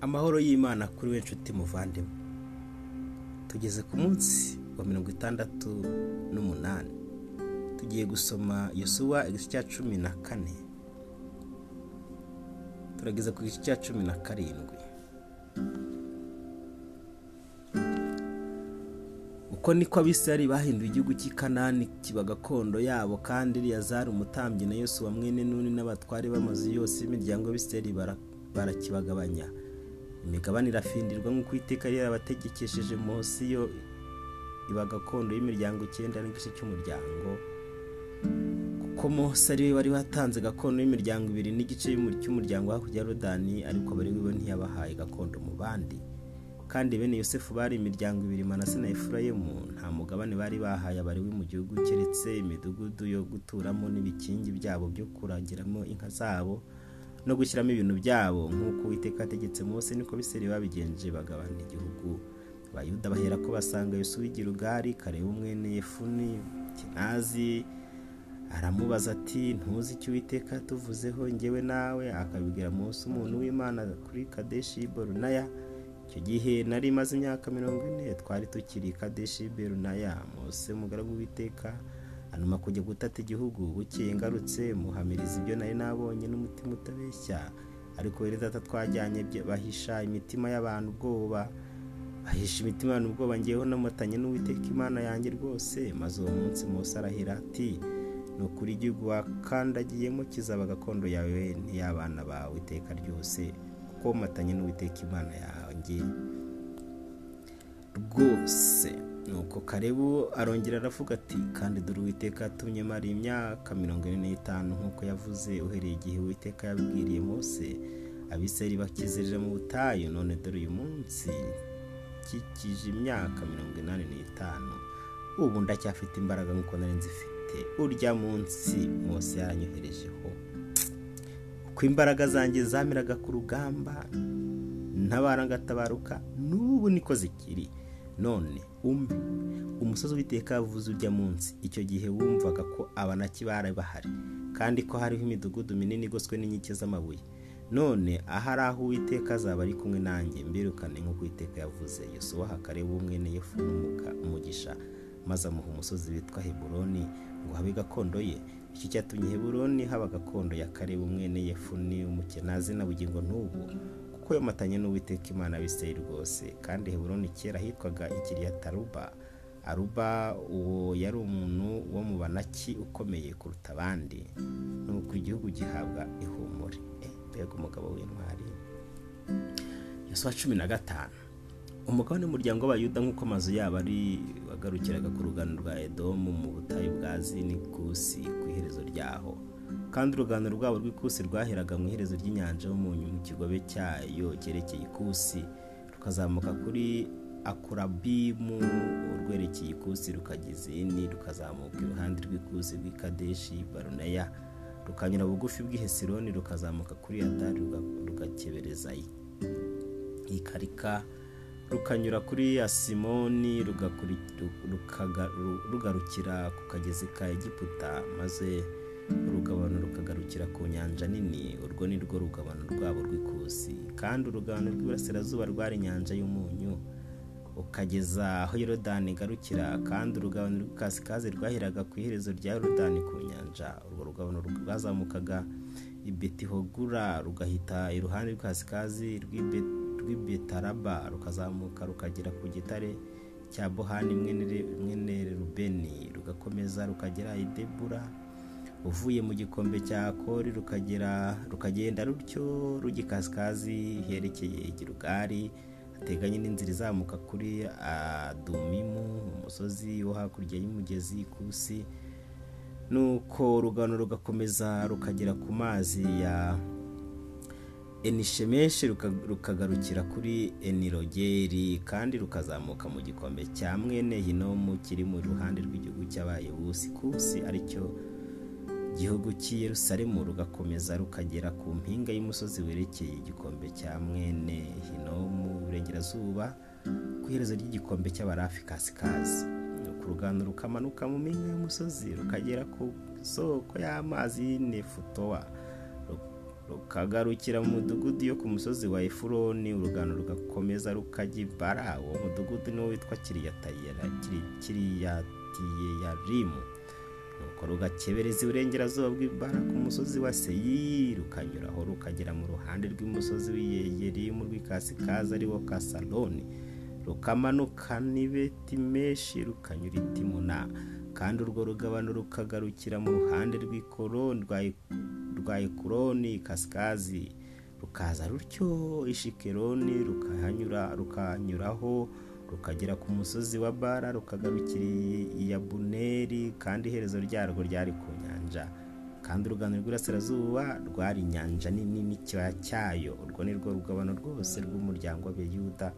amahoro y'imana kuri we nshuti muvandimwe. Tugeze ku munsi wa mirongo itandatu n'umunani. Tugiye gusoma yosuwa igice cya cumi na kane. Turageze ku gice cya cumi na karindwi. Uko niko abisirayeli bahinduye igihugu cy'i kanani kiba gakondo yabo kandi eliyazari umutambyi na yosuwa mwene nuni n'abatware b'amazu yose y'imiryango y'abisirayeli barakibagabanya. Imigabane irafindirwa nk'uko iteka yarabategekesheje munsi yo iba gakondo y'imiryango icyenda n'igice cy'umuryango kuko Mose ari we wari watanze gakondo y'imiryango ibiri n'igice cy'umuryango hakurya ya rodani ariko bari we ntiyabahaye gakondo mu bandi. Kandi bene yosefu bari imiryango ibiri manase na efurayimu nta mugabane bari bahaye abariwe mu gihugu keretse imidugudu yo guturamo n'ibikingi byabo byo kuragiramo inka zabo no gushyiramo ibintu byabo nk'uko uwiteka ategetse Mose niko biseri babigenje bagabana igihugu. Abayuda bahera ko basanga yosuwa igirugari kareba umwene yefuni kinazi aramubaza ati ntuzi icyo uwiteka tuvuzeho ngewe nawe? Akabibwira Mose umuntu w'imana kuri kadeshi borunaya. Icyo gihe nari maze imyaka mirongo ine twari tukiri kadeshi berunaya Mose umugaragu w'iteka anuma kujya gutata igihugu bukeye ngarutse muhamiriza ibyo nari nabonye n'umutima utabeshya. Ariko rero data twajyanye bahisha imitima y'abantu ubwoba bahisha imitima y'abantu ubwoba ngeweho namatanye n'uwiteka imana yanjye rwose. Maze uwo munsi Mose arahira ati ni ukuri igihugu wakandagiyemo kizaba gakondo yawe n'iy'abana bawe iteka ryose kuko matanye n'uwiteka imana yanjye rwose. Nuko karebu arongera aravuga ati kandi dore uwiteka yatumye mara imyaka mirongo ine n'itanu nk'uko yavuze uhereye igihe uwiteka yabibwiriye Mose abiseri bakizerera mu butayu none dore uyu munsi kikije imyaka mirongo inani n'itanu ubu ndacyafite imbaraga nk'uko nari nzifite. Urya munsi Mose yaranyoherejeho. Uko imbaraga zanjye zamiraga ku rugamba ntabara ngatabaruka n'ubu niko zikiri. None umbi umusozi w'iteka yavuze ujya munsi. Icyo gihe wumvaga ko abanaki bari bahari kandi ko hariho imidugudu minini igoswe n'inkike z'amabuye. None ahari aho uwiteka azaba ari kumwe nanjye mbirukane nk'uko uwiteka yavuze. Yosuwa hakareba umwene yefu umugisha maze amuha umusozi witwa heburoni ngo habe gakondo ye. Iki cyatumye heburoni haba gakondo ya kareba umwene yefuni umukenazi na bugingo n'ubu. Kuko yomatanye n'uwiteka imana y'abisirayeli rwose. Kandi heburoni kera hitwaga ikiriyataruba aruba uwo yari umuntu wo mu banaki ukomeye kuruta abandi. Nuko igihugu gihabwa ihumure. Mbega umugabo w'intwari yosuwa cumi na gatanu. Umugabane w'umuryango w'abayuda nk'uko amazu yabo ari wagarukiraga ku rugano rwa edomu mu butayu bwa zinikusi ku iherezo ryaho. Kandi urugano rwabo rw'ikusi rwaheraga mu iherezo ry'inyanja y'umunyu mu kigobe cyayo cyerekeye ikusi. Rukazamuka kuri akurabimu urwerekeye ikusi rukajya izindi rukazamuka iruhande rw'ikusi rw'ikadeshi baruneya. Rukanyura bugufi bw'ihesironi rukazamuka kuri adari rugakebereza ikarika rukanyura kuri asimoni rugarukira ku kagezi ka egiputa maze urugabano rukagarukira ku nyanja nini urwo ni rwo rugabano rwabo rw'ikusi kandi urugabano rw'iburasirazuba rwari inyanja y'umunyu ukageza aho yorodani igarukira kandi urugabano rw'ikasikazi rwaheraga ku iherezo rya yorodani ku nyanja. Urwo rugabano rwazamukaga i betihogura rugahita iruhande rw'ikasikazi rw'ibetaraba rukazamuka rukagera ku gitare cya bohani mwene rubeni rugakomeza rukagera i debura uvuye mu gikombe cya kori rukagera rukagenda rutyo rujya ikasikazi herekeye igirugari hateganye n'inzira izamuka kuri adumimu umusozi wo hakurya y'umugezi ikusi nuko urugano rugakomeza rukagera ku mazi ya enishemeshi rukagarukira kuri enirogeri kandi rukazamuka mu gikombe cya mwene hinomu kiri mu ruhande rw'igihugu cy'abayebusi. Kusi ari cyo gihugu cy'i Yerusalemu rugakomeza rukagera ku mpinga y'umusozi werekeye igikombe cya mwene hinomu burengerazuba ku iherezo ry'igikombe cy'abarafi kasikazi ku rugano rukamanuka mu mpinga y'umusozi rukagera ku soko y'amazi y'nefutowa rukagarukira mu mudugudu yo ku musozi wa efuroni urugano rugakomeza rukajya ibara uwo mudugudu niwo witwa kiriyatiyeyarimu. Nuko rugakebereza iburengerazuba bw'ibara ku musozi wa seyi rukanyuraho rukagera mu ruhande rw'umusozi w'iyeyerimu rw'ikasikazi ari wo kasaloni. Rukamanuka n'ibetimeshi rukanyura itimuna kandi urwo rugabano rukagarukira mu ruhande rwa ekuroni kasikazi rukaza rutyo ishikeroni rukahanyura rukanyuraho rukagera ku musozi wa bara rukagarukira iya buneri kandi iherezo ryarwo ryari ku nyanja. Kandi urugano rw'irasirazuba rwari inyanja nini n'ikibaya cyayo. Urwo ni rwo rugabano rwose rw'umuryango w'abayuda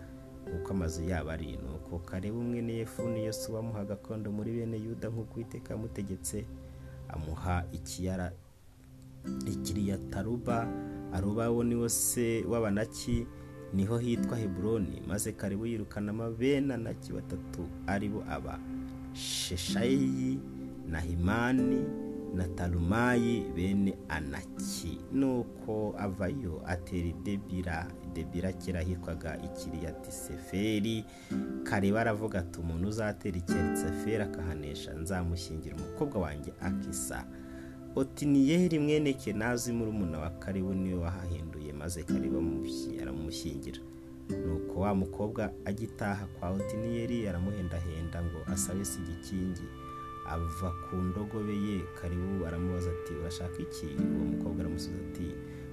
nk'uko amazu yabo ari. Nuko kareba umwe ni yefuni yosuwa amuha gakondo muri bene yuda nk'uko uwiteka yamutegetse amuha ikiyara ikiriyataruba aruba wo ni se w'abanaki ni ho hitwa heburoni maze karibu yirukanamo bene anaki batatu ari bo aba sheshayi na himani na tarumayi bene anaki. Nuko avayo atera idebira idebira kera hitwaga ikiriyatiseferi kareba aravuga ati umuntu uzatera ikiriyatiseferi akahanesha nzamushyingira umukobwa wanjye akisa. Otiniyeri mwene kenazi murumuna wa karibu ni we wahahinduye maze karibu aramushyingira. Nuko wa mukobwa agitaha kwa otiniyeri aramuhendahenda ngo asabe si igikingi. Ava ku ndogobe ye karibu aramubaza ati urashaka iki? Uwo mukobwa aramusubiza ati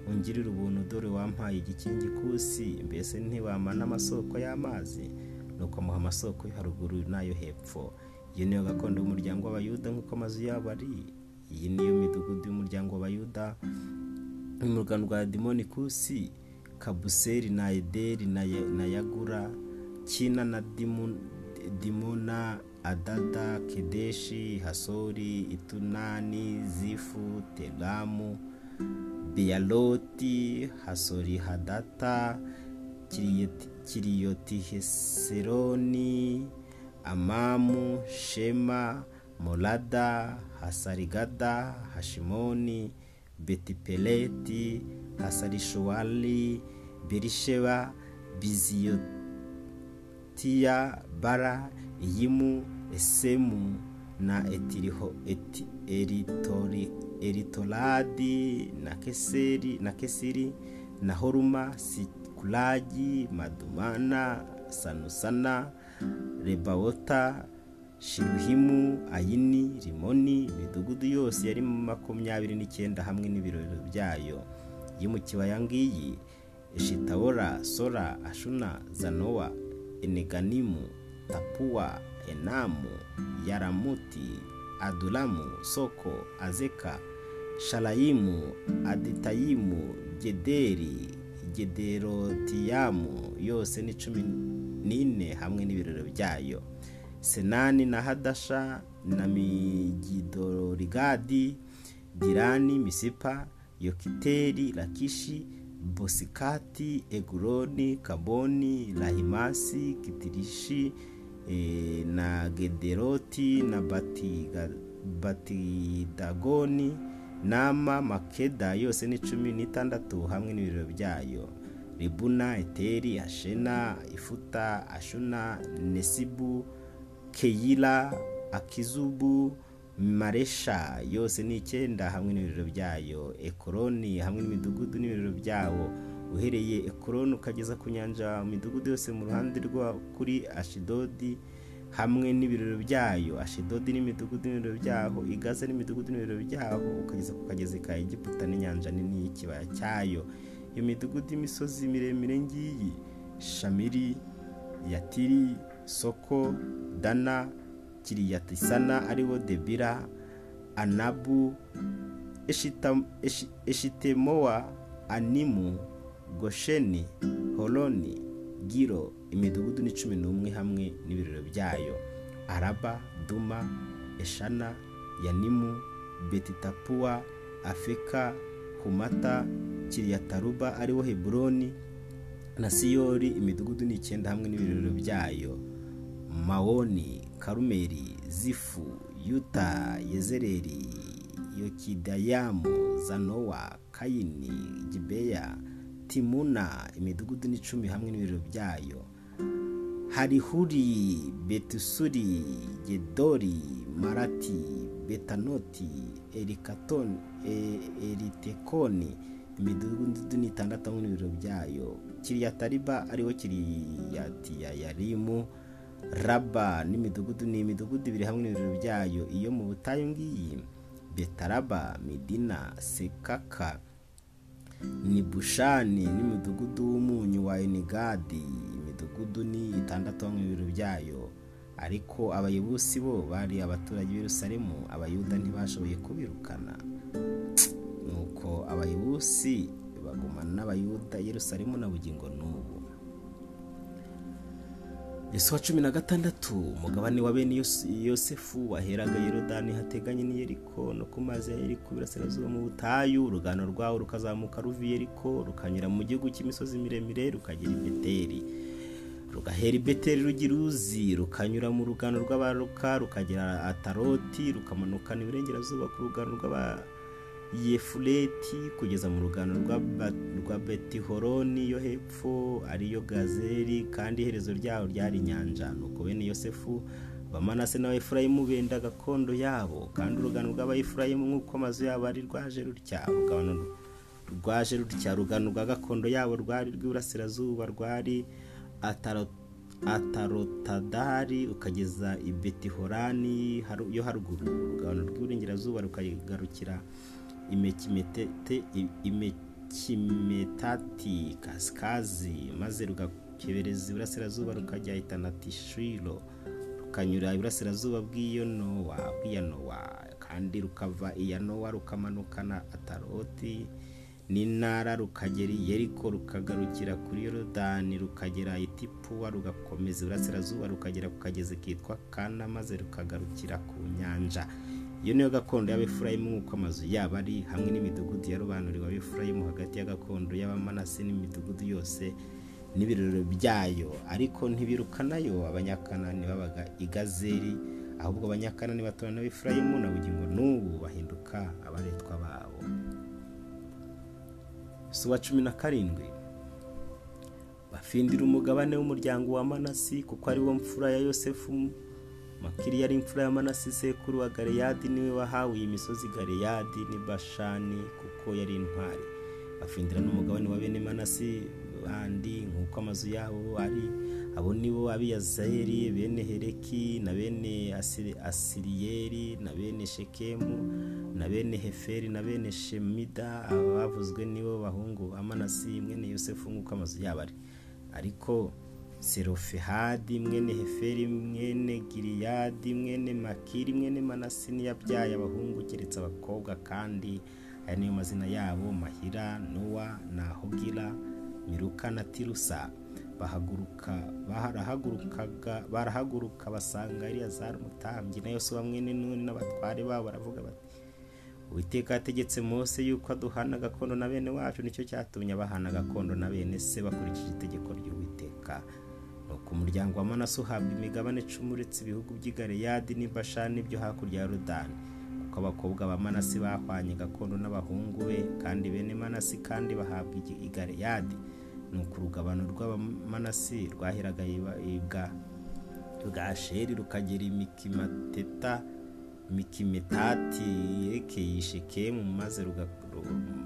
ungirire ubuntu dore wampaye igikingi kusi mbese ntiwamana amasoko y'amazi. Nuko amuha amasoko yo haruguru n'ayo hepfo. Iyo niyo gakondo y'umuryango w'abayuda nk'uko amazu yabo ari iyi niyo midugudu y'umuryango w'abayuda. Mu rugano rwa dimoni kusi kabuseri na ederi na yagura kina na dimuna adada kedeshi hasori itunani zifu telamu beyaloti hasori hadata kiriyotiheseroni amamu shema molada hasarigada hashimoni betipeleti hasarishuwali berisheba biziyotiya bara iyimu esemu na eti, eritori, eritoradi na keseri na kesiri na horuma sikulagi madumana sanusana rebawota shiruhimu ayini rimoni imidugudu yose yari makumyabiri n'icyenda hamwe n'ibirori byayo. Yo mu kibaya ngiyi eshitabora sora ashuna zanowa eneganimu tapuwa enamu yaramuti adulamu soko azeka sharayimu aditayimu gederi gederotiyamu yose ni cumi n'ine hamwe n'ibirori byayo. Senani na hadasha na migidorigadi dirani misipa yokiteri lakishi bosikati eguroni kaboni lahimasi kitirishi e, na gederoti na batidagoni nama makeda yose ni cumi n'itandatu hamwe n'ibiriro byayo. Ribuna eteri ashena ifuta ashuna nesibu keyila akizubu maresha yose ni icyenda hamwe n'ibiriro byayo. Ekoroni hamwe n'imidugudu n'ibiriro byawo. Uhereye ekoroni ukageza ku nyanja mu midugudu yose mu ruhande rwa kuri ashidodi hamwe n'ibiriro byayo. Ashidodi n'imidugudu n'ibiriro byaho. Igaza n'imidugudu n'ibiriro byaho ukageza ku kagezi ka egiputa n'inyanja nini y'ikibaya cyayo. Iyo midugudu y'imisozi miremire ngiyi shamiri yatiri soko dana kiriyatisana ari wo debira anabu eshitemowa animu gosheni horoni giro imidugudu ni cumi n'umwe hamwe n'ibiriro byayo. Araba duma eshana yanimu betitapuwa afeka humata kiriyataruba ari wo heburoni na siyori imidugudu ni icyenda hamwe n'ibiriro byayo. Mawoni karumeri zifu yuta yezereri yokidayamu zanowa kayini gibeya timuna imidugudu n'icumi hamwe n'ibiriro byayo. Harihuri betusuri gedori marati betanoti erikatoni eritekoni imidugudu ni itandatu hamwe n'ibiriro byayo. Kiriyatariba ariho kiriyatiyarimu raba n'imidugudu ni imidugudu ibiri hamwe n'ibiriro byayo. Iyo mu butayu ngiyi betaraba midina sekaka ni bushani n'imidugudu w'umunyu wa enigadi. Imidugudu ni itandatu hamwe n'ibiriro byayo. Ariko abayobozi bo bari abaturage b'Yerusalemu abayuda ntibashoboye kubirukana. Nuko abayobozi bagumana n'abayuda Yerusalemu na bugingo n'ubu. Yesu wa cumi na gatandatu umugabane wa bene yosefu waheraga yorodani hateganye n'iyeriko no ku mazi ya yeriko birasirazuba mu butayu urugano rwawo rukazamuka ruva yeriko rukanyura mu gihugu cy'imisozi miremire rukagera i beteri rugahera i beteri rugira uzi rukanyura mu rugano rw'abaruka rukagera ataroti rukamanukana iburengerazuba ku rugano rw'aba yefureti kugeza mu rugano rwa betihoroni yo hepfo ariyo gazeri kandi iherezo ryaho ryari inyanja nuko bene yosefu bamanase n'abayefurayimu benda gakondo yabo kandi urugano rw'abayefurayimu nk'uko amazu yabo ari rwaje rutya rwaje rutya urugano rwa gakondo yabo rwari rw'iburasirazuba rwari atarotadari ukageza i betihorani yo haruguru. Urugano rw'iburengerazuba rukagarukira imekimetati kasikazi maze rugakebereza iburasirazuba rukajya itanatishiro rukanyura iburasirazuba bw'iyo nowa bw'iya nowa kandi rukava iya nowa rukamanukana ataroti n'intara rukagera yeriko rukagarukira kuri yorodani rukagera itipuwa rugakomeza iburasirazuba rukagera ku kagezi kitwa kana maze rukagarukira ku nyanja. Iyo niyo gakondo y'abefurayimu nk'uko amazu yabo ari hamwe n'imidugudu yarobanuriwe abefurayimu hagati ya gakondo y'abamanasi n'imidugudu yose n'ibirori byayo. Ariko ntibirukanayo abanyakanani babaga i gazeri ahubwo abanyakanani batora n'abefurayimu na bugingo n'ubu bahinduka abaretwa babo. Si uwa cumi na karindwi bafindira umugabane w'umuryango wa manasi kuko ari wo mfura ya yosefu makiri yari imfura ya manasi sekuru wa galeyadi ni we wahawe iyi misozi galeyadi ni bashani kuko yari intwari. Bafindira n'umugabane wa bene manasi bandi nk'uko amazu yabo ari abo nibo abiyazayeli bene hereki na bene asiriyeri na bene shekemu na bene heferi na bene shemida aba bavuzwe nibo bahungu amanasi mwene yosefu nk'uko amazu yabo ari. Ariko serofehadi mwene heferi mwene giriyadi mwene makiri mwene manasi yabyaye abahungu keretse abakobwa kandi aya niyo mazina yabo mahira nowa na hogira miruka na tirusa. Barahaguruka basanga eliyazari umutambyi na yosuwa mwene nuni n'abatware babo baravuga bati uwiteka yategetse mose yuko aduhana gakondo na bene wacu ni cyo cyatumye abahana gakondo na bene se bakurikije itegeko ry'uwiteka. Nuko umuryango wa manase uhabwa imigabane icumi uretse ibihugu by'i galeyadi n'ibashani hakurya ya rodani kuko abakobwa ba manasi bahwanye gakondo n'abahungu be kandi bene manasi kandi bahabwa i galeyadi. Nuko urugabano rw'abamanasi rwaheraga bwa sheri rukagera imikimateta mikimetati yerekeye shekemu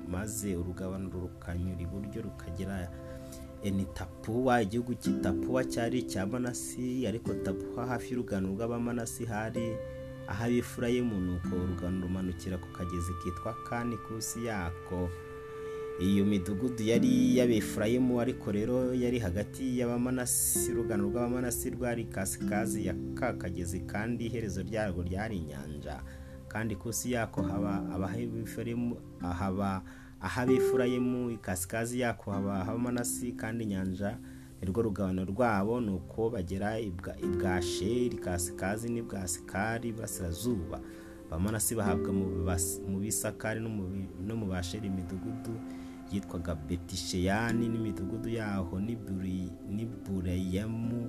maze urugabano rukanyura iburyo rukagera enitapuwa igihugu cy'itapuwa cyari icya manasi ariko tapuwa hafi y'urugano rw'abamanasi hari ahabifurayimu nuko urugano rumanukira ku kagezi kitwa kandi kusi yako. Iyo midugudu yari iy'abefurayimu ariko rero yari hagati y'abamanasi urugano rw'abamanasi rwari kasikazi ya ka kagezi kandi iherezo ryarwo ryari inyanja. Kandi kusi yako haba abahefurayimu haba ahabefurayimu ikasikazi yako haba abamanasi kandi inyanja nirwo rugabano rwabo ni uko bagera ibwa sheri kasikazi n'ibwa sikari burasirazuba abamanasi bahabwa mu bisakari no mu basheri imidugudu yitwaga betisheyani n'imidugudu yaho n'ibureyemu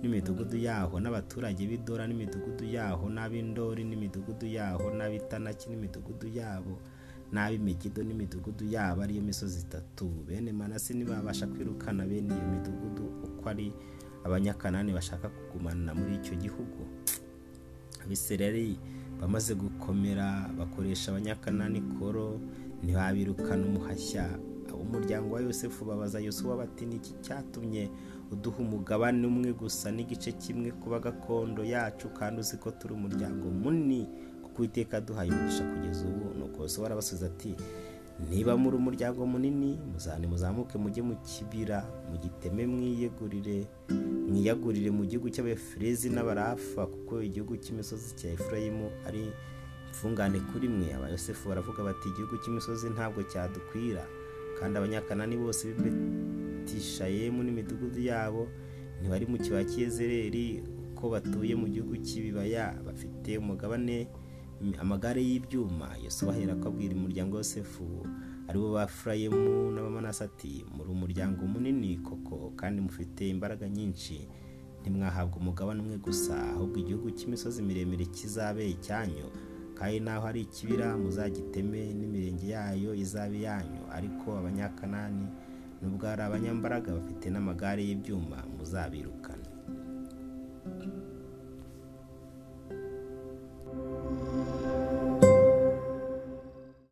n'imidugudu yaho n'abaturage b'idora n'imidugudu yaho n'ab'indori n'imidugudu yaho n'ab'itanaki n'imidugudu yabo. N'ab'imigido n'imidugudu yabo ariyo misozi itatu. Bene manase ntibabasha kwirukana bene iyo midugudu uko ari abanyakanani bashaka kugumana muri icyo gihugu. Abisirayeli bamaze gukomera bakoresha abanyakanani koro ntibabirukana umuhashya. Ab'umuryango wa yosefu babaza yosuwa bati niki cyatumye uduha umugabane umwe gusa n'igice kimwe kuba gakondo yacu kandi uzi ko turi umuryango munini? Kuko uwiteka duhaye umugisha kugeza ubu. Nuko yosuwa arabasubiza ati niba muri umuryango munini muzane muzamuke mujye mu kibira mugiteme mwiyegurire mwiyagurire mu gihugu cy'abefurezi n'abarafa kuko igihugu cy'imisozi cya efurayimu ari imfungane kuri mwe. Abayosefu baravuga bati igihugu cy'imisozi ntabwo cyadukwira kandi abanyakanani bose b'ibetishayemu n'imidugudu yabo ntibari mu kibaya cy'iyezereri ko batuye mu gihugu cy'ibibaya bafite umugabane amagare y'ibyuma yose bahera ko abwira umuryango Yosefu ari bo ba furayemu n'abamanasi ati muri umuryango munini koko kandi mufite imbaraga nyinshi. Ntimwahabwa umugabane umwe gusa ahubwo igihugu cy'imisozi miremire kizabe icyanyu. Kandi naho hari ikibira muzagiteme n'imirenge yayo izabe iyanyu. Ariko abanyakanani nubwo ari abanyambaraga bafite n'amagare y'ibyuma muzabirukana